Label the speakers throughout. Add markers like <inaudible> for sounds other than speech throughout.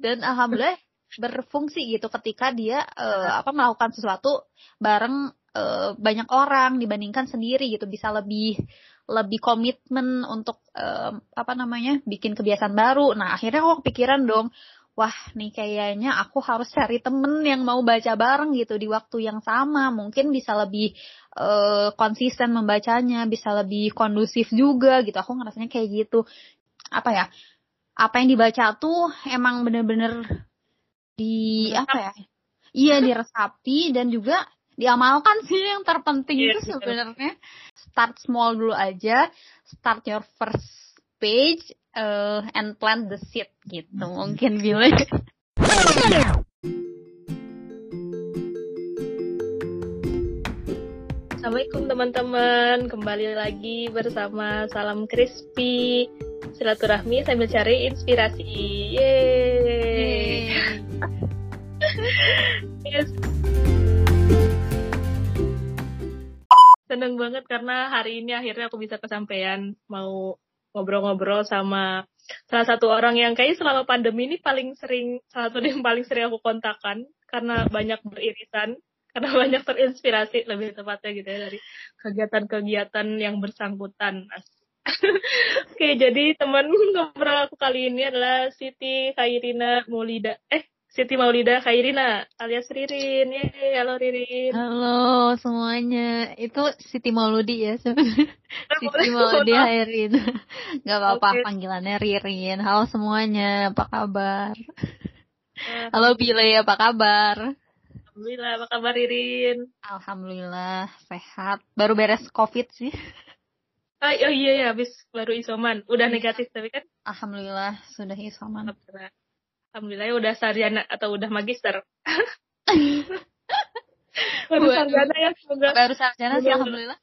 Speaker 1: dan alhamdulillah berfungsi gitu ketika dia uh, apa melakukan sesuatu bareng uh, banyak orang dibandingkan sendiri gitu bisa lebih lebih komitmen untuk uh, apa namanya bikin kebiasaan baru. Nah akhirnya aku kepikiran dong, wah nih kayaknya aku harus cari temen yang mau baca bareng gitu di waktu yang sama. Mungkin bisa lebih uh, konsisten membacanya, bisa lebih kondusif juga gitu. Aku ngerasanya kayak gitu. Apa ya? Apa yang dibaca tuh emang bener-bener di apa ya? Iya diresapi dan juga diamalkan sih yang terpenting yeah, itu sebenarnya. Start small dulu aja, start your first page uh, and plant the seed gitu. Mungkin bila
Speaker 2: Assalamualaikum teman-teman, kembali lagi bersama Salam Crispy Silaturahmi sambil cari inspirasi Yeay, <laughs> yes. seneng banget karena hari ini akhirnya aku bisa kesampaian mau ngobrol-ngobrol sama salah satu orang yang kayaknya selama pandemi ini paling sering salah satu yang paling sering aku kontakkan karena banyak beririsan karena <laughs> banyak terinspirasi lebih tepatnya gitu ya dari kegiatan-kegiatan yang bersangkutan. Oke, jadi teman ngobrol aku kali ini adalah Siti Khairina Maulida. Eh, Siti Maulida Khairina alias Ririn. Yeay, halo Ririn.
Speaker 1: Halo semuanya. Itu Siti Mauludi ya sebenarnya. Siti Mauludi Khairin. Gak apa-apa okay. panggilannya Ririn. Halo semuanya, apa kabar? Uh, Halo Bile, apa kabar?
Speaker 2: Alhamdulillah, apa kabar Ririn?
Speaker 1: Alhamdulillah, sehat. Baru beres COVID sih.
Speaker 2: Oh, oh iya ya, habis baru isoman. Udah iya. negatif tapi kan?
Speaker 1: Alhamdulillah, sudah isoman. Alhamdulillah.
Speaker 2: Alhamdulillah ya udah sarjana atau udah magister. <laughs> baru sarjana ya, semoga.
Speaker 1: Baru sarjana sih alhamdulillah.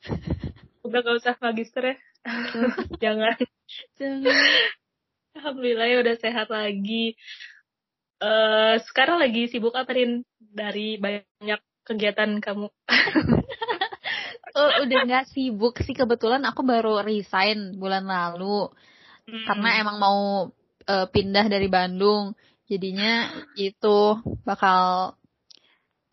Speaker 2: Udah gak usah magister ya. <laughs> Jangan. Jangan. Alhamdulillah ya udah sehat lagi. Uh, sekarang lagi sibuk apa Rin? Dari banyak kegiatan kamu? <laughs>
Speaker 1: oh, udah nggak sibuk sih. Kebetulan aku baru resign bulan lalu. Hmm. karena emang mau uh, pindah dari Bandung. Jadinya itu bakal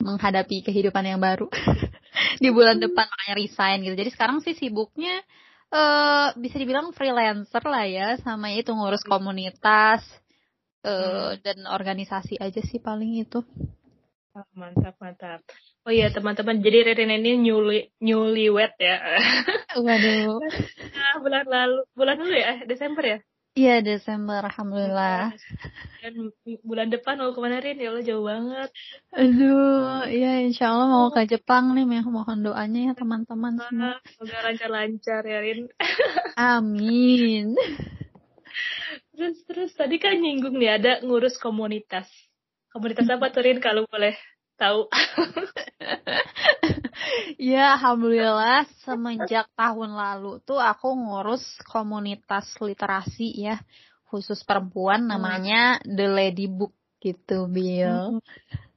Speaker 1: menghadapi kehidupan yang baru. <laughs> Di bulan depan makanya resign gitu. Jadi sekarang sih sibuknya uh, bisa dibilang freelancer lah ya. Sama itu ngurus komunitas uh, dan organisasi aja sih paling itu.
Speaker 2: Oh, mantap mantap oh iya teman-teman jadi Ririn ini newly newlywed ya <laughs>
Speaker 1: waduh
Speaker 2: nah, bulan lalu bulan dulu ya Desember ya
Speaker 1: Iya Desember, alhamdulillah.
Speaker 2: Dan bulan depan mau ke mana Rin? Ya Allah jauh banget.
Speaker 1: Aduh, ya insya Allah mau ke Jepang nih, mohon doanya ya teman-teman semua.
Speaker 2: Semoga lancar-lancar ya Rin.
Speaker 1: Amin. <laughs>
Speaker 2: terus terus tadi kan nyinggung nih ada ngurus komunitas. Komunitas apa tuh Rin kalau boleh tahu? <laughs> <laughs>
Speaker 1: ya alhamdulillah semenjak tahun lalu tuh aku ngurus komunitas literasi ya khusus perempuan hmm. namanya The Lady Book gitu Bill.
Speaker 2: Hmm.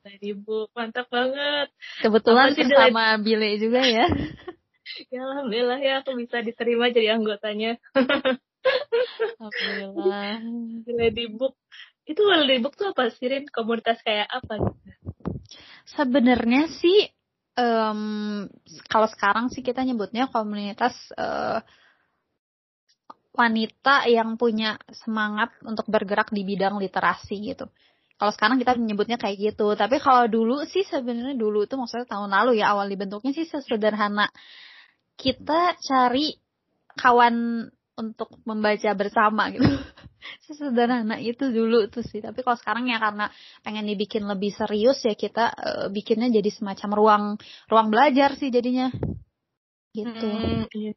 Speaker 2: Lady Book mantap banget.
Speaker 1: Kebetulan sama Bile juga ya. <laughs>
Speaker 2: ya alhamdulillah ya aku bisa diterima jadi anggotanya. <laughs>
Speaker 1: alhamdulillah.
Speaker 2: The Lady Book itu Lady Book tuh apa sih Rin? Komunitas kayak apa gitu?
Speaker 1: Sebenarnya sih um, kalau sekarang sih kita nyebutnya komunitas uh, wanita yang punya semangat untuk bergerak di bidang literasi gitu. Kalau sekarang kita menyebutnya kayak gitu, tapi kalau dulu sih sebenarnya dulu itu maksudnya tahun lalu ya awal dibentuknya sih sesederhana kita cari kawan untuk membaca bersama gitu. <laughs> Sesederhana itu dulu tuh sih. Tapi kalau sekarang ya karena pengen dibikin lebih serius ya kita uh, bikinnya jadi semacam ruang ruang belajar sih jadinya. Gitu. Hmm, iya.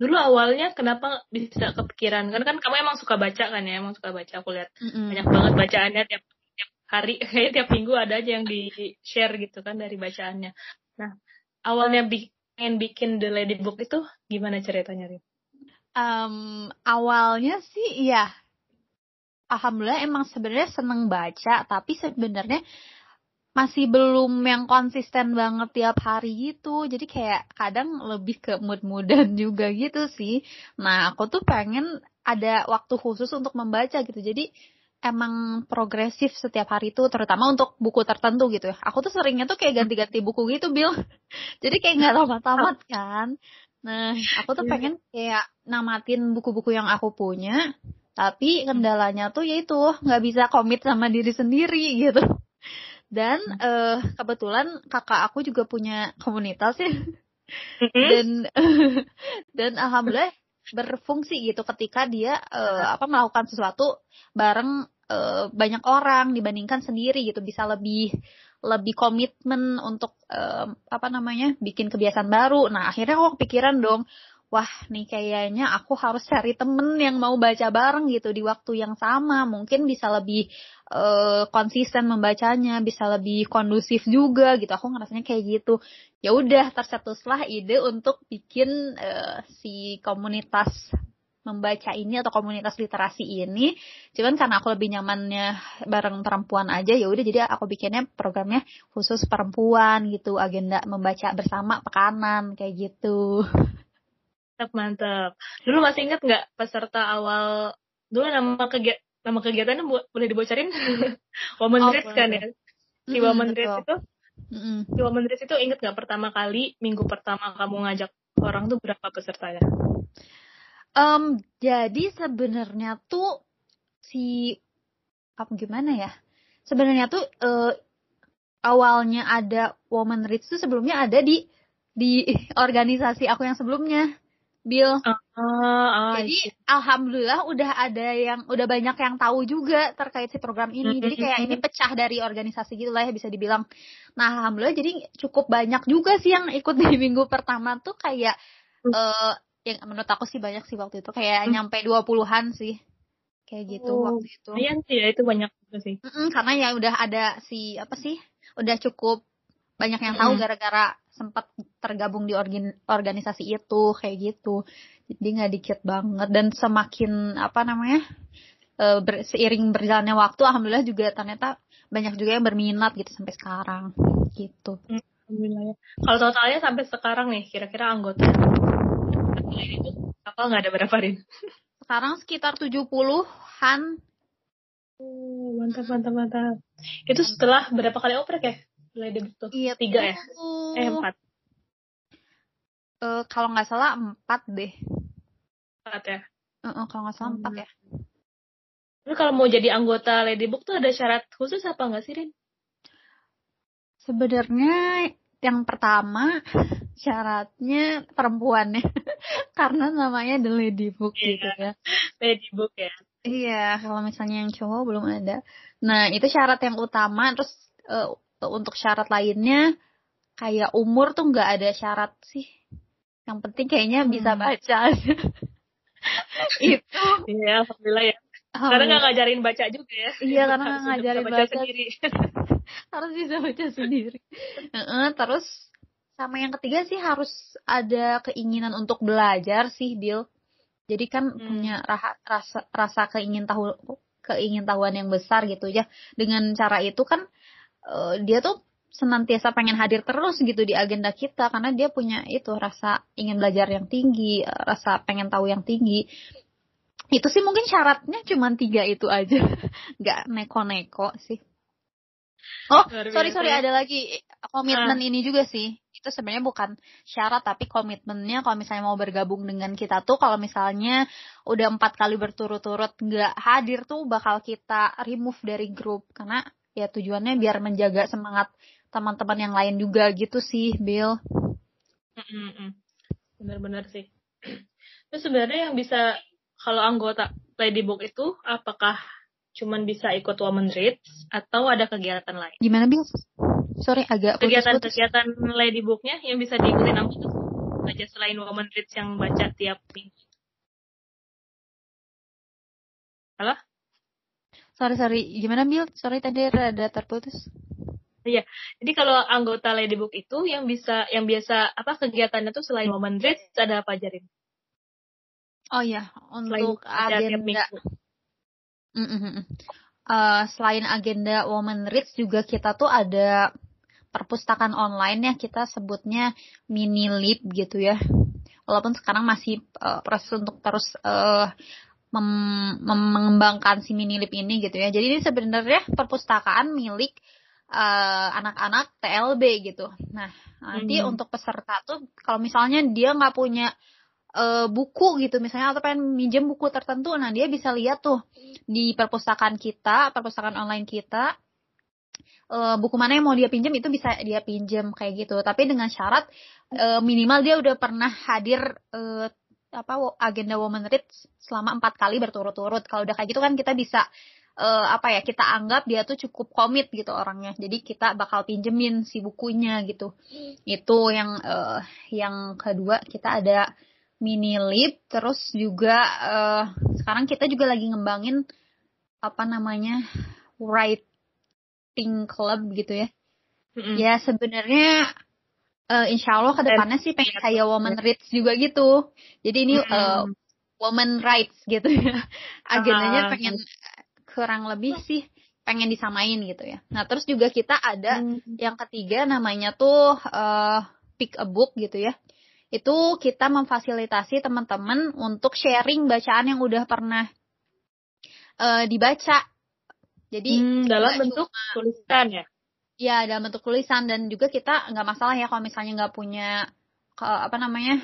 Speaker 2: Dulu awalnya kenapa bisa kepikiran? Karena kan kamu emang suka baca kan ya, emang suka baca. Aku lihat mm -hmm. banyak banget bacaannya tiap tiap hari, <laughs> kayak tiap minggu ada aja yang di share gitu kan dari bacaannya. Nah, awalnya pengen bikin The Lady Book itu gimana ceritanya, Rin?
Speaker 1: Um, awalnya sih ya alhamdulillah emang sebenarnya seneng baca tapi sebenarnya masih belum yang konsisten banget tiap hari gitu jadi kayak kadang lebih ke mood-moodan <laughs> juga gitu sih nah aku tuh pengen ada waktu khusus untuk membaca gitu jadi emang progresif setiap hari itu terutama untuk buku tertentu gitu ya. Aku tuh seringnya tuh kayak ganti-ganti buku gitu, Bill. <laughs> Jadi kayak nggak tamat-tamat kan. Nah, aku tuh iya. pengen kayak namatin buku-buku yang aku punya, tapi kendalanya tuh yaitu nggak bisa komit sama diri sendiri gitu. Dan uh, kebetulan kakak aku juga punya komunitas ya. Dan <laughs> dan alhamdulillah berfungsi gitu ketika dia uh, apa melakukan sesuatu bareng uh, banyak orang dibandingkan sendiri gitu bisa lebih lebih komitmen untuk uh, apa namanya bikin kebiasaan baru. Nah akhirnya aku kepikiran dong, wah nih kayaknya aku harus cari temen yang mau baca bareng gitu di waktu yang sama. Mungkin bisa lebih uh, konsisten membacanya, bisa lebih kondusif juga gitu. Aku ngerasanya kayak gitu. Ya udah tercetuslah ide untuk bikin uh, si komunitas membaca ini atau komunitas literasi ini cuman karena aku lebih nyamannya bareng perempuan aja ya udah jadi aku bikinnya programnya khusus perempuan gitu agenda membaca bersama pekanan kayak gitu <laughs>
Speaker 2: mantap mantap. Dulu masih inget nggak peserta awal dulu nama kegiatan nama kegiatannya boleh dibocorin? <laughs> Women oh, Race kan ya? si mm, Women Race itu? Mm. si Women Race itu inget nggak pertama kali minggu pertama kamu ngajak orang tuh berapa pesertanya?
Speaker 1: Um, jadi sebenarnya tuh si apa gimana ya? Sebenarnya tuh uh, awalnya ada Woman Rich tuh sebelumnya ada di di <laughs> organisasi aku yang sebelumnya. Bill. Uh, uh, Jadi alhamdulillah udah ada yang udah banyak yang tahu juga terkait si program ini. Jadi kayak ini pecah dari organisasi gitu lah ya bisa dibilang. Nah alhamdulillah jadi cukup banyak juga sih yang ikut di minggu pertama tuh kayak uh, yang menurut aku sih banyak sih waktu itu kayak hmm. nyampe dua puluhan sih kayak gitu oh, waktu itu.
Speaker 2: Iya sih ya itu banyak juga sih.
Speaker 1: Mm -mm, karena ya udah ada si apa sih udah cukup banyak yang tahu gara-gara sempat tergabung di organ, organisasi itu kayak gitu. Jadi nggak dikit banget dan semakin apa namanya e, ber, seiring berjalannya waktu alhamdulillah juga ternyata banyak juga yang berminat gitu sampai sekarang gitu.
Speaker 2: Hmm, alhamdulillah ya. Kalau totalnya sampai sekarang nih kira-kira anggota kapal nggak ada berapa Rin?
Speaker 1: Sekarang sekitar 70-an.
Speaker 2: Oh, mantap, mantap, mantap. Itu setelah berapa kali oprek ya? Mulai debut tuh? Iya, tiga ya? Eh, empat.
Speaker 1: Uh, kalau nggak salah empat deh.
Speaker 2: Empat ya?
Speaker 1: Uh, uh, kalau nggak salah empat hmm. ya.
Speaker 2: Tapi kalau mau jadi anggota Ladybook tuh ada syarat khusus apa nggak sih, Rin?
Speaker 1: Sebenarnya yang pertama <laughs> syaratnya perempuan ya <laughs> karena namanya The Lady Book yeah, gitu ya
Speaker 2: Lady Book ya
Speaker 1: iya kalau misalnya yang cowok belum ada nah itu syarat yang utama terus uh, untuk syarat lainnya kayak umur tuh nggak ada syarat sih. Yang penting kayaknya hmm. bisa baca. <laughs>
Speaker 2: Itu. Iya alhamdulillah ya. Karena nggak ngajarin baca juga ya.
Speaker 1: Iya karena nggak ngajarin baca, baca sendiri. <laughs> Harus bisa baca sendiri. Terus sama yang ketiga sih harus ada keinginan untuk belajar sih Bill jadi kan hmm. punya rasa rasa keingin tahu keingin tahuan yang besar gitu ya. Dengan cara itu kan uh, dia tuh senantiasa pengen hadir terus gitu di agenda kita karena dia punya itu rasa ingin belajar yang tinggi rasa pengen tahu yang tinggi. Itu sih mungkin syaratnya cuma tiga itu aja. <laughs> Nggak neko-neko sih. Oh, sorry sorry ada lagi komitmen uh. ini juga sih. Itu sebenarnya bukan syarat tapi komitmennya kalau misalnya mau bergabung dengan kita tuh kalau misalnya udah empat kali berturut-turut nggak hadir tuh bakal kita remove dari grup. Karena ya tujuannya biar menjaga semangat teman-teman yang lain juga gitu sih, Bill.
Speaker 2: Bener-bener sih. <clears throat> Terus sebenarnya yang bisa kalau anggota Ladybook itu apakah cuman bisa ikut woman reads atau ada kegiatan lain.
Speaker 1: Gimana Bil? Sorry agak
Speaker 2: kegiatan-kegiatan ladybooknya yang bisa diikutin anggota aja selain woman reads yang baca tiap minggu. Halo?
Speaker 1: Sorry sorry, gimana Bil? Sorry tadi ada terputus.
Speaker 2: Iya, jadi kalau anggota Ladybook itu yang bisa, yang biasa apa kegiatannya tuh selain woman reads ada apa ajarin?
Speaker 1: Oh iya, untuk agenda Mm uh, selain agenda Women Reads juga kita tuh ada perpustakaan online ya kita sebutnya mini lib gitu ya. Walaupun sekarang masih uh, proses untuk terus uh, mem mengembangkan si mini lip ini gitu ya. Jadi ini sebenarnya perpustakaan milik uh, anak-anak TLB gitu. Nah, nanti hmm. untuk peserta tuh kalau misalnya dia nggak punya uh, buku gitu misalnya atau pengen minjem buku tertentu, nah dia bisa lihat tuh di perpustakaan kita, perpustakaan online kita uh, buku mana yang mau dia pinjam itu bisa dia pinjam kayak gitu. Tapi dengan syarat uh, minimal dia udah pernah hadir uh, apa agenda Women Read selama empat kali berturut-turut. Kalau udah kayak gitu kan kita bisa uh, apa ya kita anggap dia tuh cukup komit gitu orangnya. Jadi kita bakal pinjemin si bukunya gitu. Itu yang uh, yang kedua kita ada mini lip terus juga uh, sekarang kita juga lagi ngembangin apa namanya writing club gitu ya. Mm-hmm. Ya sebenarnya uh, insya Allah ke depannya sih pengen kayak woman rights juga gitu. Jadi ini hmm. uh, woman rights gitu ya. <laughs> Agendanya uh. pengen kurang lebih sih pengen disamain gitu ya. Nah terus juga kita ada hmm. yang ketiga namanya tuh uh, pick a book gitu ya. Itu kita memfasilitasi teman-teman untuk sharing bacaan yang udah pernah uh, dibaca. Jadi
Speaker 2: hmm, dalam bentuk cuma, tulisan ya?
Speaker 1: Ya, dalam bentuk tulisan dan juga kita nggak masalah ya kalau misalnya nggak punya apa namanya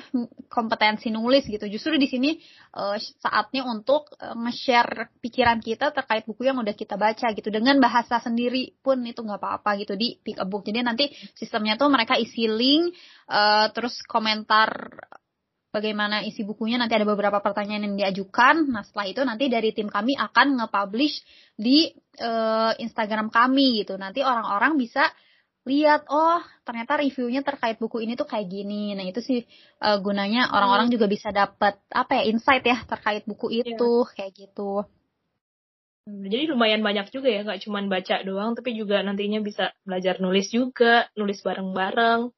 Speaker 1: kompetensi nulis gitu. Justru di sini uh, saatnya untuk uh, nge-share pikiran kita terkait buku yang udah kita baca gitu dengan bahasa sendiri pun itu nggak apa-apa gitu di pick a book. Jadi nanti sistemnya tuh mereka isi link uh, terus komentar bagaimana isi bukunya nanti ada beberapa pertanyaan yang diajukan. Nah, setelah itu nanti dari tim kami akan nge-publish di uh, Instagram kami gitu. Nanti orang-orang bisa lihat oh ternyata reviewnya terkait buku ini tuh kayak gini nah itu sih uh, gunanya orang-orang juga bisa dapat apa ya insight ya terkait buku iya. itu yeah. kayak gitu
Speaker 2: hmm, jadi lumayan banyak juga ya nggak cuma baca doang tapi juga nantinya bisa belajar nulis juga nulis bareng-bareng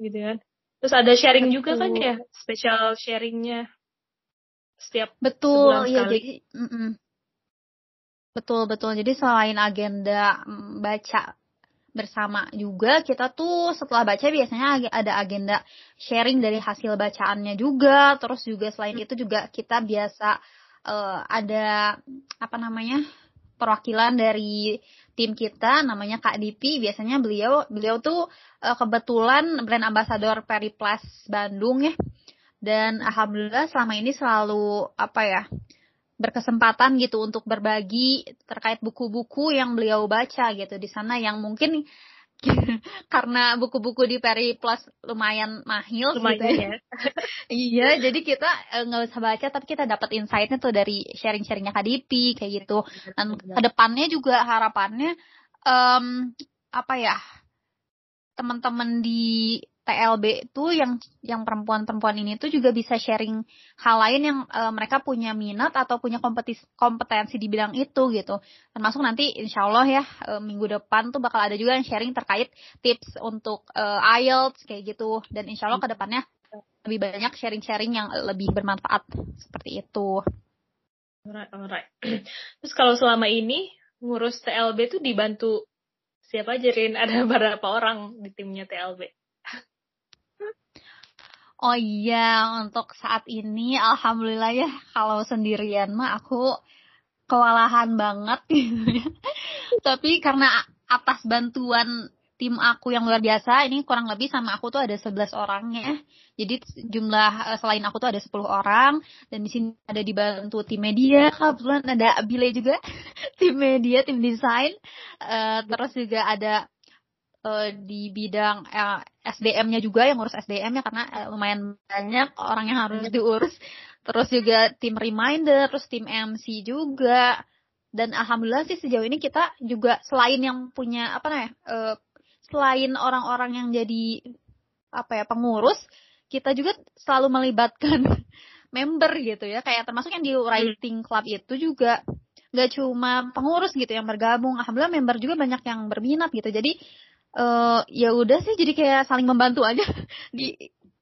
Speaker 2: gitu kan Terus ada sharing betul. juga kan ya, special sharingnya setiap
Speaker 1: betul iya jadi mm -mm. betul betul jadi selain agenda mm, baca bersama juga kita tuh setelah baca biasanya ada agenda sharing dari hasil bacaannya juga. Terus juga selain itu juga kita biasa uh, ada apa namanya perwakilan dari tim kita namanya Kak Dipi. Biasanya beliau beliau tuh uh, kebetulan brand ambassador Periplus Bandung ya. Dan alhamdulillah selama ini selalu apa ya berkesempatan gitu untuk berbagi terkait buku-buku yang beliau baca gitu di sana yang mungkin <laughs> karena buku-buku di Peri Plus lumayan mahil
Speaker 2: lumayan gitu ya. <laughs>
Speaker 1: iya, jadi kita eh, nggak usah baca tapi kita dapat insight-nya tuh dari sharing-sharingnya KDP kayak gitu. Dan ke depannya juga harapannya um, apa ya teman-teman di TLB itu yang yang perempuan-perempuan ini tuh juga bisa sharing hal lain yang uh, mereka punya minat atau punya kompetensi kompetensi di bidang itu gitu. Termasuk nanti insya Allah ya uh, minggu depan tuh bakal ada juga yang sharing terkait tips untuk uh, IELTS kayak gitu. Dan insya Allah ke depannya lebih banyak sharing-sharing yang lebih bermanfaat seperti itu.
Speaker 2: Alright, alright. <clears throat> Terus kalau selama ini ngurus TLB tuh dibantu siapa aja? <laughs> Ada berapa orang di timnya TLB?
Speaker 1: Oh iya, untuk saat ini alhamdulillah ya kalau sendirian mah aku kewalahan banget <laughs> gitu ya. Tapi karena atas bantuan tim aku yang luar biasa, ini kurang lebih sama aku tuh ada 11 orang ya. Jadi jumlah eh, selain aku tuh ada 10 orang dan di sini ada dibantu tim media, kebetulan ada Bile juga, <laughs> tim media, tim desain. Uh, terus juga ada uh, di bidang uh, eh, SDM-nya juga yang ngurus SDM ya karena uh, lumayan banyak orang yang harus diurus. Terus juga tim reminder, terus tim MC juga. Dan alhamdulillah sih sejauh ini kita juga selain yang punya apa namanya, uh, selain orang-orang yang jadi apa ya pengurus, kita juga selalu melibatkan <laughs> member gitu ya. Kayak termasuk yang di writing club itu juga nggak cuma pengurus gitu yang bergabung. Alhamdulillah member juga banyak yang berminat gitu. Jadi uh, ya udah sih jadi kayak saling membantu aja. <laughs> Di,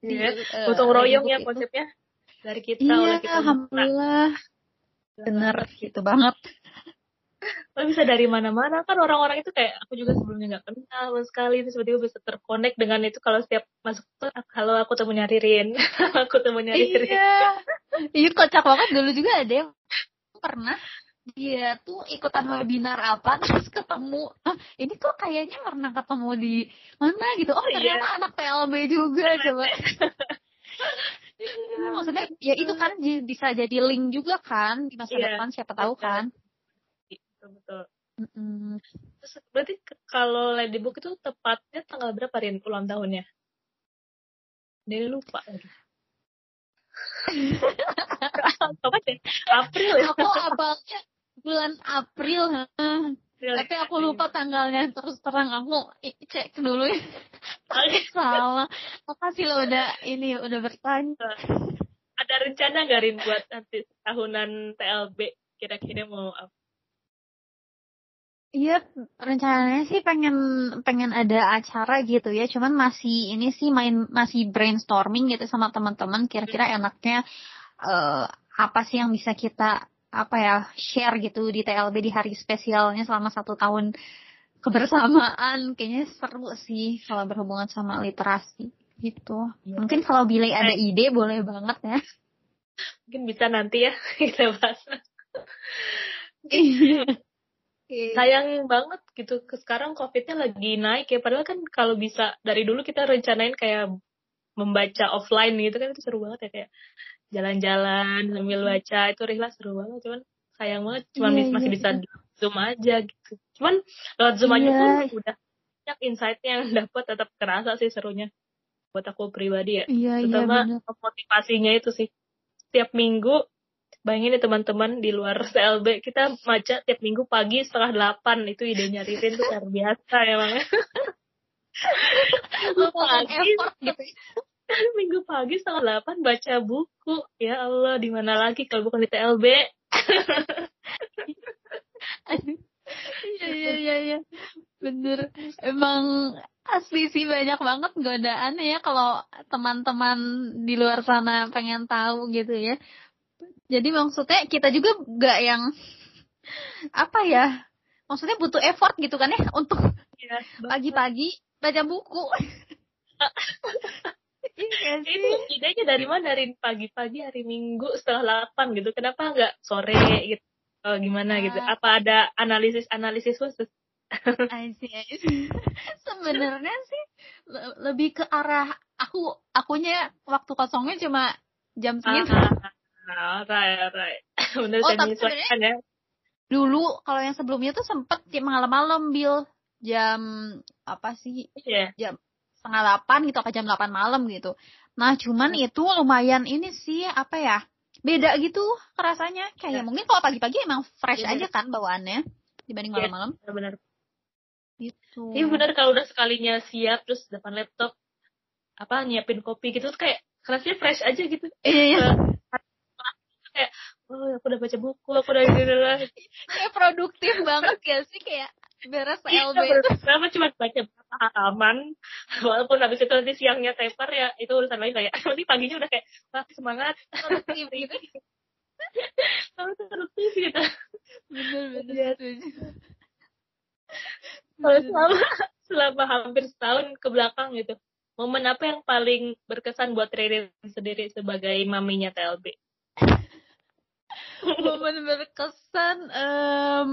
Speaker 2: di yeah. uh, gotong royong ya konsepnya. Dari kita
Speaker 1: iya, oleh kita alhamdulillah. Bener gitu banget. <laughs>
Speaker 2: Lo bisa dari mana-mana. Kan orang-orang itu kayak aku juga sebelumnya nggak kenal sekali terus tiba-tiba bisa terkonek dengan itu. Kalau setiap masuk tuh kalau aku temunya Ririn. <laughs> Aku temunya Ririn.
Speaker 1: Iya. Iya kocak banget. Dulu juga ada yang pernah dia tuh ikutan webinar apa <laughs> terus ketemu. Ah, ini kok kayaknya pernah ketemu di mana gitu. Oh ternyata iya. anak PLB juga coba. <laughs> Iya, maksudnya ya itu kan bisa jadi link juga kan di masa iya, depan siapa tahu kan.
Speaker 2: Betul betul. Mm terus berarti kalau Ladybook itu tepatnya tanggal berapa Rin ulang tahunnya? Dia lupa lagi apa sih April ya?
Speaker 1: Aku apalnya bulan April tapi aku lupa tanggalnya terus terang aku cek dulu ya. <laughs> Salah. Makasih lo udah ini udah bertanya.
Speaker 2: Ada rencana gak Rin buat nanti tahunan TLB kira-kira mau apa
Speaker 1: Iya, rencananya sih pengen pengen ada acara gitu ya. Cuman masih ini sih main masih brainstorming gitu sama teman-teman. Kira-kira hmm. enaknya uh, apa sih yang bisa kita apa ya share gitu di TLB di hari spesialnya selama satu tahun kebersamaan. Kayaknya seru sih kalau berhubungan sama literasi gitu. Ya. Mungkin kalau Billy ada ide boleh banget ya.
Speaker 2: Mungkin bisa nanti ya <laughs> kita bahas. Iya <laughs> okay. sayang banget gitu sekarang covidnya lagi naik ya padahal kan kalau bisa dari dulu kita rencanain kayak membaca offline gitu kan itu seru banget ya kayak jalan-jalan sambil hmm. baca itu rihla seru banget cuman sayang banget cuman yeah, masih yeah. bisa iya. zoom aja gitu cuman lewat zoom yeah. aja pun iya. udah banyak insightnya yang <laughs> dapat tetap kerasa sih serunya buat aku pribadi ya
Speaker 1: yeah,
Speaker 2: iya, terutama yeah, motivasinya itu sih tiap minggu Bayangin ya teman-teman di luar CLB kita baca tiap minggu pagi setengah delapan itu idenya Ririn tuh luar biasa emang. <laughs> pagi gitu. <laughs> minggu pagi setengah delapan baca buku ya Allah di mana lagi kalau bukan di TLB.
Speaker 1: Iya iya <laughs> iya iya bener emang asli sih banyak banget godaan ya kalau teman-teman di luar sana pengen tahu gitu ya jadi maksudnya kita juga gak yang apa ya? Maksudnya butuh effort gitu kan ya untuk iya, pagi-pagi baca buku. <laughs>
Speaker 2: iya sih. Itu idenya dari mana dari pagi-pagi hari Minggu setengah delapan gitu? Kenapa nggak sore gitu? Oh, gimana gitu? Ah. Apa ada analisis-analisis khusus? <laughs>
Speaker 1: Sebenarnya sih lebih ke arah aku akunya waktu kosongnya cuma jam segitu. Ah,
Speaker 2: Nah, right, <laughs> right. Bener oh, tapi ya.
Speaker 1: Dulu kalau yang sebelumnya tuh sempet tiap malam-malam Bill jam apa sih?
Speaker 2: Yeah.
Speaker 1: Jam setengah delapan gitu ke jam delapan malam gitu. Nah, cuman hmm. itu lumayan ini sih apa ya? Beda gitu rasanya. Kayak yeah. mungkin kalau pagi-pagi emang fresh yeah. aja kan bawaannya dibanding iya, malam-malam.
Speaker 2: Yeah, benar.
Speaker 1: Gitu.
Speaker 2: Iya benar kalau udah sekalinya siap terus depan laptop apa nyiapin kopi gitu kayak kerasnya fresh aja gitu.
Speaker 1: Iya, iya
Speaker 2: kayak oh aku udah baca buku aku udah ini
Speaker 1: kayak produktif banget ya sih kayak beres LB iya, itu
Speaker 2: kenapa cuma baca berapa halaman walaupun habis itu nanti siangnya taper ya itu urusan lain kayak <laughs> nanti paginya udah kayak wah semangat. Produktif gitu. <laughs> Produktif gitu.
Speaker 1: Bener bener
Speaker 2: kalau selama selama hampir setahun ke belakang gitu momen apa yang paling berkesan buat Riri sendiri sebagai maminya TLB
Speaker 1: momen berkesan um,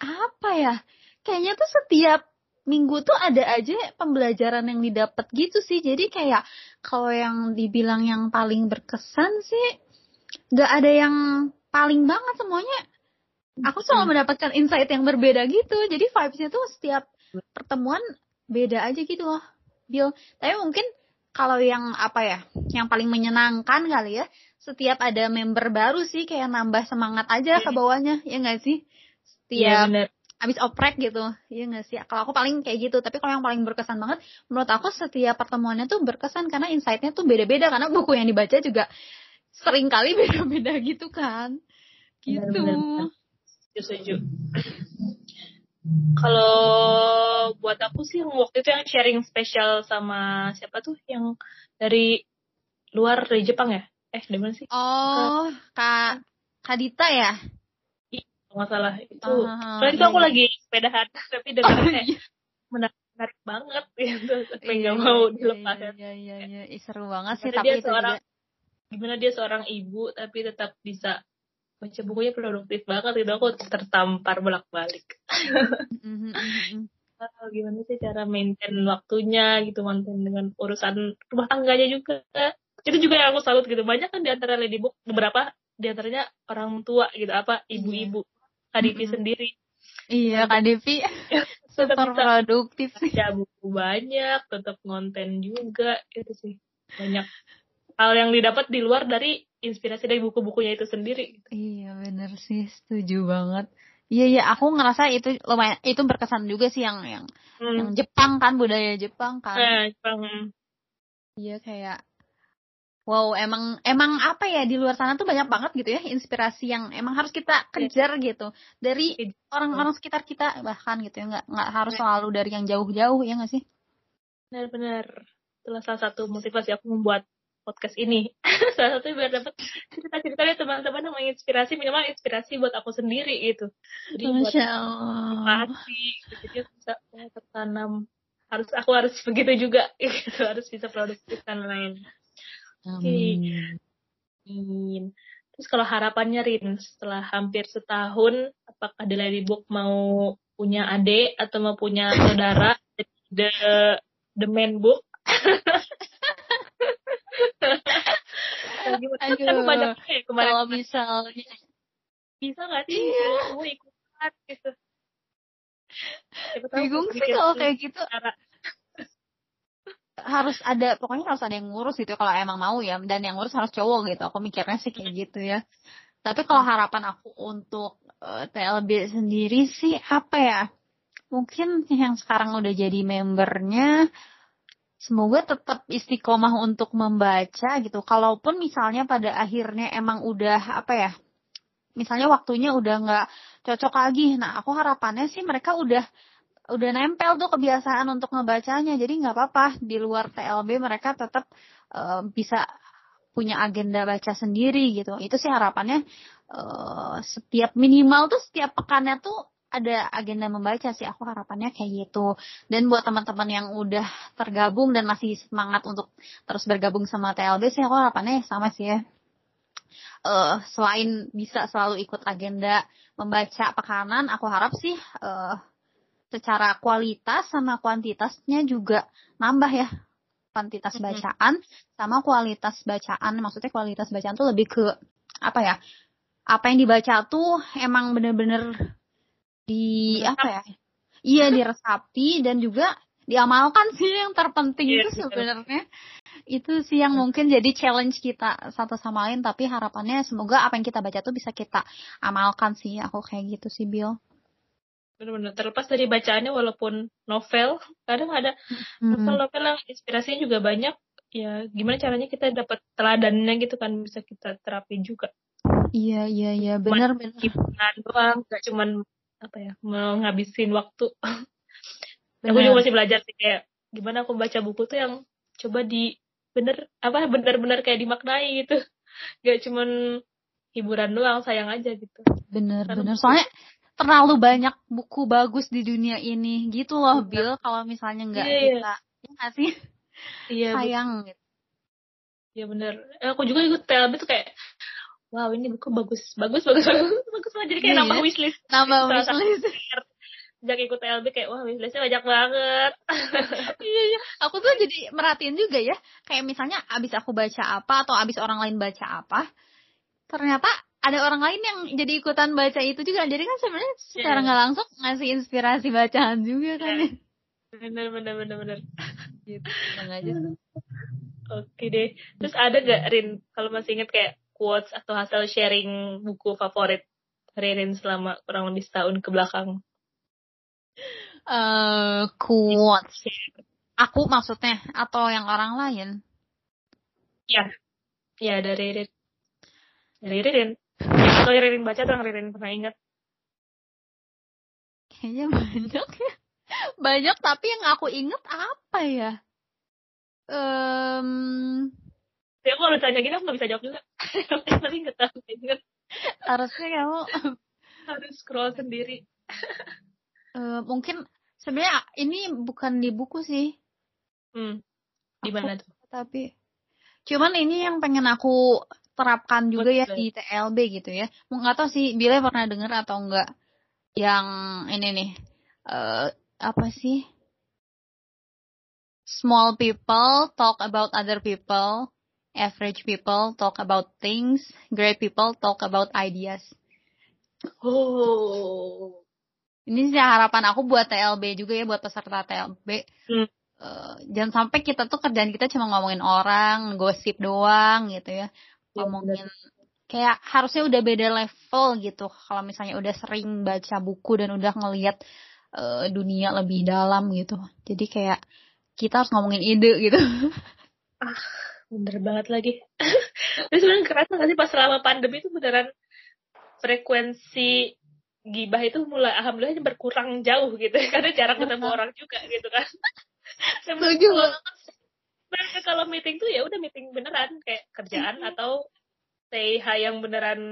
Speaker 1: apa ya? Kayaknya tuh setiap minggu tuh ada aja pembelajaran yang didapat gitu sih. Jadi kayak kalau yang dibilang yang paling berkesan sih nggak ada yang paling banget semuanya. Aku selalu mendapatkan insight yang berbeda gitu. Jadi vibesnya tuh setiap pertemuan beda aja gitu loh Bill tapi mungkin kalau yang apa ya yang paling menyenangkan kali ya setiap ada member baru sih kayak nambah semangat aja ke iya. bawahnya ya nggak sih? Setiap ya, habis oprek gitu ya nggak sih? Kalau aku paling kayak gitu tapi kalau yang paling berkesan banget menurut aku setiap pertemuannya tuh berkesan karena insightnya tuh beda-beda karena buku yang dibaca juga sering kali <laughs> beda-beda gitu kan? Gitu.
Speaker 2: setuju kalau buat aku sih waktu itu yang sharing spesial sama siapa tuh yang dari luar dari Jepang ya eh di mana sih
Speaker 1: oh kak kak Dita ya
Speaker 2: kalau nggak salah itu.
Speaker 1: Ah,
Speaker 2: Soalnya itu
Speaker 1: iya,
Speaker 2: aku
Speaker 1: iya.
Speaker 2: lagi sepedahan tapi <laughs>
Speaker 1: Oh,
Speaker 2: dengar kayak
Speaker 1: iya.
Speaker 2: menarik, menarik banget gitu.
Speaker 1: Iya,
Speaker 2: nggak
Speaker 1: iya,
Speaker 2: mau
Speaker 1: iya,
Speaker 2: dilepas.
Speaker 1: Iya, iya, iya, iya. Seru banget sih tapi
Speaker 2: dia
Speaker 1: itu
Speaker 2: seorang
Speaker 1: juga.
Speaker 2: gimana dia seorang ibu tapi tetap bisa baca bukunya produktif banget gitu aku tertampar bolak-balik.
Speaker 1: Mhm, mhm, mhm.
Speaker 2: Ah, gimana sih cara maintain waktunya gitu maintain dengan urusan rumah tangganya juga itu juga yang aku salut gitu banyak kan di antara ladybook beberapa di antaranya orang tua gitu apa ibu-ibu Kadipi
Speaker 1: Mm-mm.
Speaker 2: sendiri
Speaker 1: Iya, <laughs>
Speaker 2: tetap
Speaker 1: super produktif sih.
Speaker 2: baca buku banyak tetap konten juga itu sih banyak hal yang didapat di luar dari inspirasi dari buku-bukunya itu sendiri
Speaker 1: Iya, bener sih, setuju banget. Iya, iya, aku ngerasa itu lumayan itu berkesan juga sih yang yang yang
Speaker 2: hmm.
Speaker 1: Jepang kan, budaya Jepang kan.
Speaker 2: nah, Jepang.
Speaker 1: Iya kayak wow emang emang apa ya di luar sana tuh banyak banget gitu ya inspirasi yang emang harus kita kejar gitu dari
Speaker 2: Iya.
Speaker 1: orang-orang sekitar kita bahkan gitu ya nggak nggak harus
Speaker 2: Iya.
Speaker 1: selalu dari yang jauh-jauh ya nggak sih?
Speaker 2: benar-benar itulah salah satu motivasi aku membuat podcast ini <laughs> salah satu biar dapat cerita-cerita dari teman-teman yang menginspirasi minimal inspirasi buat aku sendiri gitu jadi buat
Speaker 1: Masya Allah.
Speaker 2: motivasi gitu. jadi bisa tertanam harus aku harus begitu juga <laughs> gitu harus bisa produktif dan lain
Speaker 1: Amin.
Speaker 2: Amin. Terus kalau harapannya Rin setelah hampir setahun, apakah The Lady Book mau punya adik atau mau punya saudara? The the man book. <laughs> Nah, gimana?
Speaker 1: Aduh,
Speaker 2: Kan banyak ya kemarin
Speaker 1: Kalau misalnya.
Speaker 2: Bisa nggak sih?
Speaker 1: Iya.
Speaker 2: mau ikutan gitu?
Speaker 1: Bingung sih kalau kayak gitu. harus ada pokoknya harus ada yang ngurus gitu kalau emang mau ya. Dan yang ngurus harus cowok gitu. Aku mikirnya sih kayak gitu ya. Tapi kalau harapan aku untuk eh, TLB sendiri sih apa ya? Mungkin yang sekarang udah jadi membernya semoga tetap istiqomah untuk membaca gitu. Kalaupun misalnya pada akhirnya emang udah apa ya misalnya waktunya udah nggak cocok lagi. Nah aku harapannya sih mereka udah udah nempel tuh kebiasaan untuk ngebacanya. Jadi nggak apa-apa di luar TLB mereka tetap eh, bisa punya agenda baca sendiri gitu. Itu sih harapannya eh, setiap minimal tuh setiap pekannya tuh ada agenda membaca sih. Aku harapannya kayak gitu. Dan buat teman-teman yang udah tergabung dan masih semangat untuk terus bergabung sama TLB sih aku harapannya sama sih ya. Eh selain bisa selalu ikut agenda membaca pekanan aku harap sih eh secara kualitas sama kuantitasnya juga nambah ya. Kuantitas bacaan sama kualitas bacaan. Maksudnya kualitas bacaan tuh lebih ke apa ya apa yang dibaca tuh emang bener-bener di
Speaker 2: Meresap.
Speaker 1: apa ya iya diresapi dan juga diamalkan sih yang terpenting
Speaker 2: Iya,
Speaker 1: itu sebenarnya itu sih yang mungkin jadi challenge kita satu sama lain tapi harapannya semoga apa yang kita baca tuh bisa kita amalkan sih aku kayak gitu sih Bill
Speaker 2: Benar-benar terlepas dari bacaannya walaupun novel, kadang ada novel-novel yang inspirasinya juga banyak. Ya gimana caranya kita dapat teladannya gitu kan bisa kita terapin juga.
Speaker 1: Iya iya iya benar benar.
Speaker 2: Doang, gak cuman apa ya menghabisin waktu. <laughs> aku juga masih belajar sih kayak gimana aku baca buku tuh yang coba di bener apa bener-bener kayak dimaknai gitu. <laughs> Gak cuman hiburan doang sayang aja gitu.
Speaker 1: Bener
Speaker 2: Karena
Speaker 1: bener. Soalnya terlalu banyak buku bagus di dunia ini gitu loh
Speaker 2: Iya.
Speaker 1: Bill. Kalau misalnya nggak
Speaker 2: Iya, iya.
Speaker 1: kita ya nggak sih
Speaker 2: Iya, bu-
Speaker 1: sayang gitu.
Speaker 2: iya bener. Eh, Aku juga ikut TLB tuh kayak wow ini buku bagus bagus bagus bagus <laughs> bagus banget jadi kayak
Speaker 1: Iya,
Speaker 2: nambah
Speaker 1: iya.
Speaker 2: wishlist
Speaker 1: Nambah wishlist.
Speaker 2: sejak ikut TLB kayak wah wishlistnya banyak banget <laughs>
Speaker 1: Iya iya. Aku tuh jadi merhatiin juga ya. Kayak misalnya abis aku baca apa atau abis orang lain baca apa, ternyata ada orang lain yang jadi ikutan baca itu juga. Jadi kan sebenarnya secara
Speaker 2: Iya.
Speaker 1: nggak langsung ngasih inspirasi bacaan juga kan.
Speaker 2: Iya. bener bener bener bener
Speaker 1: Gitu. Aja. <laughs>
Speaker 2: oke deh terus ada gak Rin kalau masih inget kayak quotes atau hasil sharing buku favorit dari Rin selama kurang lebih setahun ke belakang
Speaker 1: Eh, quotes. Aku maksudnya atau yang orang lain?
Speaker 2: ya ya dari Rin dari Rin atau yang Rin baca atau yang Rin pernah ingat
Speaker 1: Kayaknya banyak ya. Banyak tapi yang aku inget apa ya? Em,
Speaker 2: ya aku kalau ditanya gini aku gak bisa jawab juga. <laughs> Tapi nggak tahu ingat
Speaker 1: harusnya kamu <laughs>
Speaker 2: harus scroll sendiri.
Speaker 1: Uh, mungkin sebenarnya ini bukan di buku sih.
Speaker 2: Hmm. di mana tuh?
Speaker 1: tapi cuman ini yang pengen aku terapkan juga ya di TLB gitu ya. Nggak tahu sih Bila pernah dengar atau enggak yang ini nih uh, apa sih? Small people talk about other people average people talk about things. Great people talk about ideas.
Speaker 2: Oh.
Speaker 1: Ini sih harapan aku buat TLB juga ya buat peserta TLB hmm. uh, jangan sampai kita tuh kerjaan kita cuma ngomongin orang gosip doang gitu ya, ya ngomongin kayak harusnya udah beda level gitu. Kalau misalnya udah sering baca buku dan udah ngelihat uh, dunia lebih dalam gitu. Jadi kayak kita harus ngomongin ide gitu.
Speaker 2: Ah bener banget lagi. <laughs> Tapi sebenarnya kerasa gak sih pas selama pandemi itu beneran frekuensi gibah itu mulai alhamdulillah berkurang jauh gitu karena jarang ketemu orang juga gitu kan. <laughs> Setuju mereka kalau meeting tuh ya udah meeting beneran kayak kerjaan mm -hmm. atau say hi yang beneran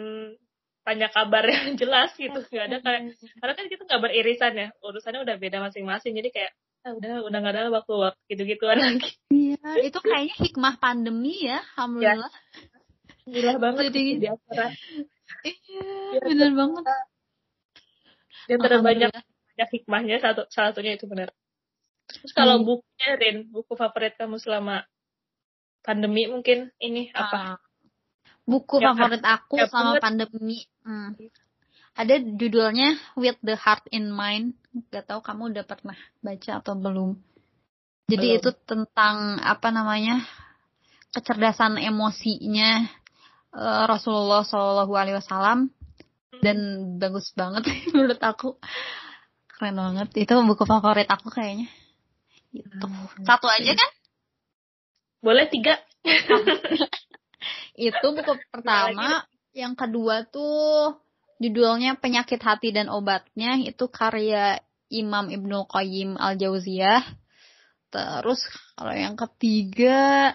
Speaker 2: tanya kabar yang <laughs> jelas gitu. Nggak ada kayak karena kan kita nggak beririsan ya urusannya udah beda masing-masing. Jadi kayak ah, udah udah nggak ada waktu waktu gitu gituan lagi
Speaker 1: iya itu kayaknya hikmah pandemi ya alhamdulillah
Speaker 2: ya. gila banget jadi di
Speaker 1: antara iya benar banget
Speaker 2: di antara banyak banyak hikmahnya satu salah satunya itu benar terus kalau hmm. bukunya Rin buku favorit kamu selama pandemi mungkin ini apa
Speaker 1: uh, buku ya, favorit aku ya, selama pandemi. Hmm. Ada judulnya With the Heart in Mind. Gak tau kamu udah pernah baca atau belum. Jadi belum. itu tentang apa namanya kecerdasan emosinya uh, Rasulullah Shallallahu Alaihi Wasallam. Dan bagus banget <laughs> menurut aku. Keren banget. Itu buku favorit aku kayaknya. Gitu. Hmm, satu aja kan?
Speaker 2: Boleh tiga. <laughs>
Speaker 1: Itu buku pertama. Yang kedua tuh judulnya penyakit hati dan obatnya itu karya Imam Ibnu Qayyim al Jauziyah terus kalau yang ketiga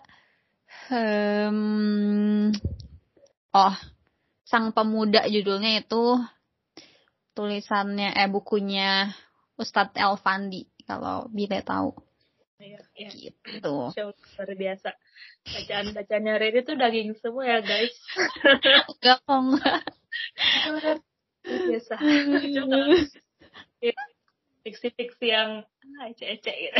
Speaker 1: um, oh sang pemuda judulnya itu tulisannya eh bukunya Ustadz Elfandi kalau Bile tahu
Speaker 2: Iya, iya. Gitu. Luar biasa. Bacaan-bacaannya Riri tuh daging semua ya guys. <laughs>
Speaker 1: Enggak kok enggak.
Speaker 2: Biasa. <laughs> Fiksi-fiksi yang ah, ece-ece gitu.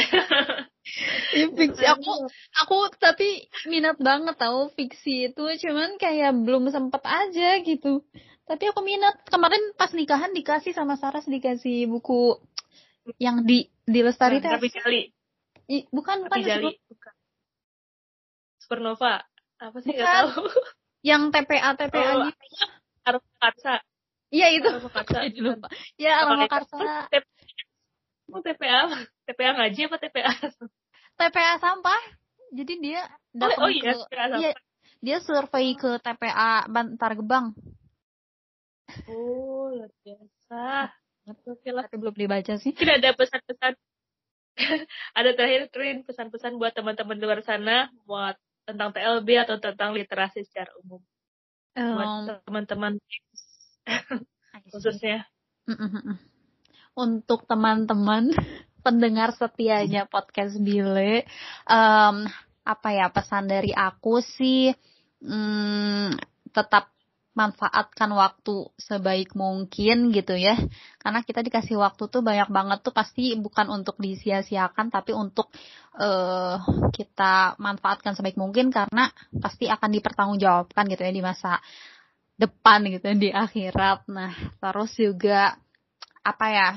Speaker 2: <laughs>
Speaker 1: ya, fiksi aku aku tapi minat banget tau fiksi itu cuman kayak belum sempet aja gitu. Tapi aku minat kemarin pas nikahan dikasih sama Saras dikasih buku yang di di lestari
Speaker 2: teh. Tapi kali
Speaker 1: I, bukan bukan
Speaker 2: Jali. Bukan. Supernova. Apa sih nggak tahu.
Speaker 1: Yang TPA TPA oh, gitu.
Speaker 2: Aroma Karsa.
Speaker 1: Iya itu.
Speaker 2: Aroma Karsa.
Speaker 1: lupa. Ya Aroma Karsa.
Speaker 2: Mau TPA TPA ngaji apa TPA?
Speaker 1: TPA sampah. Jadi dia
Speaker 2: datang oh, oh iya, ke iya,
Speaker 1: dia survei ke TPA Bantar Gebang.
Speaker 2: Oh, luar biasa.
Speaker 1: Tapi belum dibaca sih.
Speaker 2: Tidak ada pesan-pesan <laughs> ada terakhir Trin pesan-pesan buat teman-teman luar sana buat tentang TLB atau tentang literasi secara umum um, buat teman-teman khususnya.
Speaker 1: Untuk teman-teman <laughs> pendengar setianya podcast Bile um, apa ya pesan dari aku sih um, tetap manfaatkan waktu sebaik mungkin gitu ya. Karena kita dikasih waktu tuh banyak banget tuh pasti bukan untuk disia-siakan tapi untuk uh, kita manfaatkan sebaik mungkin karena pasti akan dipertanggungjawabkan gitu ya di masa depan gitu di akhirat. Nah, terus juga apa ya?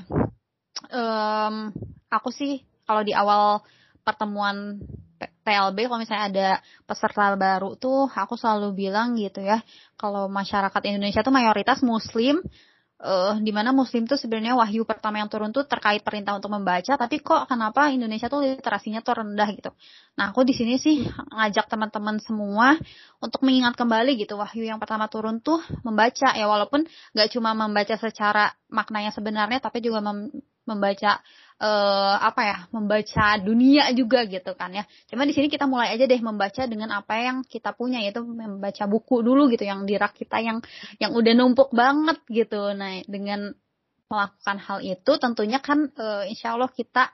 Speaker 1: Um, aku sih kalau di awal pertemuan TLB kalau misalnya ada peserta baru tuh aku selalu bilang gitu ya kalau masyarakat Indonesia tuh mayoritas muslim uh, di mana muslim tuh sebenarnya wahyu pertama yang turun tuh terkait perintah untuk membaca tapi kok kenapa Indonesia tuh literasinya tuh rendah gitu. Nah aku di sini sih ngajak teman-teman semua untuk mengingat kembali gitu wahyu yang pertama turun tuh membaca. Ya walaupun nggak cuma membaca secara maknanya sebenarnya tapi juga mem membaca uh, apa ya membaca dunia juga gitu kan ya. Cuma di sini kita mulai aja deh membaca dengan apa yang kita punya yaitu membaca buku dulu gitu yang di rak kita yang yang udah numpuk banget gitu. Nah dengan melakukan hal itu tentunya kan uh, insya Allah kita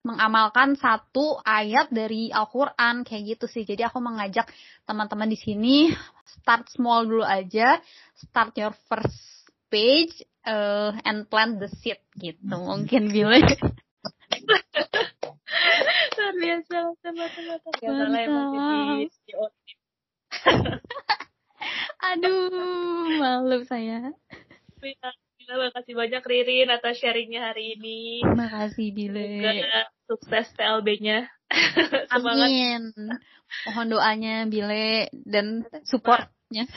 Speaker 1: mengamalkan satu ayat dari Al-Quran kayak gitu sih. Jadi aku mengajak teman-teman di sini start small dulu aja, start your first page uh, and plant the seed gitu. Mungkin Bile. <laughs>
Speaker 2: Luar biasa, emang jadi <laughs>
Speaker 1: Aduh, malu saya.
Speaker 2: Terima kasih banyak Ririn atas sharingnya hari ini.
Speaker 1: Terima kasih Bile.
Speaker 2: Semoga sukses TLB-nya. <laughs>
Speaker 1: Amin. Mohon doanya Bile dan supportnya.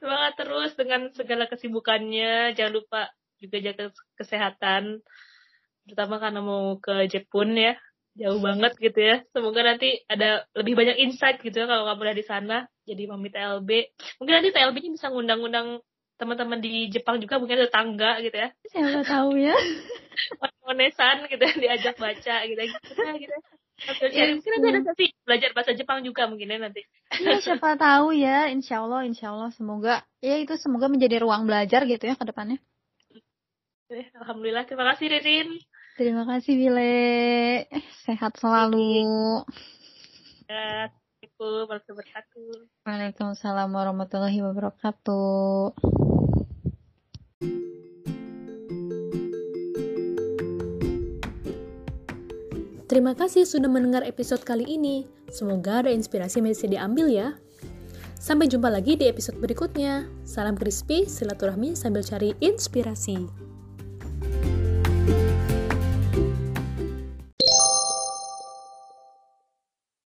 Speaker 2: Semangat terus dengan segala kesibukannya. Jangan lupa juga jaga kesehatan. Terutama karena mau ke Jepun ya. Jauh banget gitu ya. Semoga nanti ada lebih banyak insight gitu ya kalau kamu udah di sana. Jadi mami TLB. Mungkin nanti TLB-nya bisa ngundang-undang teman-teman di Jepang juga mungkin ada tangga gitu ya.
Speaker 1: Siapa tahu ya. <laughs>
Speaker 2: Monesan gitu ya diajak baca gitu, gitu ya gitu. Ya, mungkin nanti ada sesi belajar bahasa Jepang juga mungkin ya nanti.
Speaker 1: Ya, siapa <laughs> tahu ya, insya Allah, insya Allah, semoga ya itu semoga menjadi ruang belajar gitu ya ke depannya.
Speaker 2: Alhamdulillah, terima kasih Ririn.
Speaker 1: Terima kasih Bile, sehat selalu.
Speaker 2: Ya, Assalamualaikum warahmatullahi wabarakatuh.
Speaker 1: Waalaikumsalam warahmatullahi wabarakatuh.
Speaker 3: Terima kasih sudah mendengar episode kali ini. Semoga ada inspirasi yang bisa diambil ya. Sampai jumpa lagi di episode berikutnya. Salam crispy, silaturahmi sambil cari inspirasi.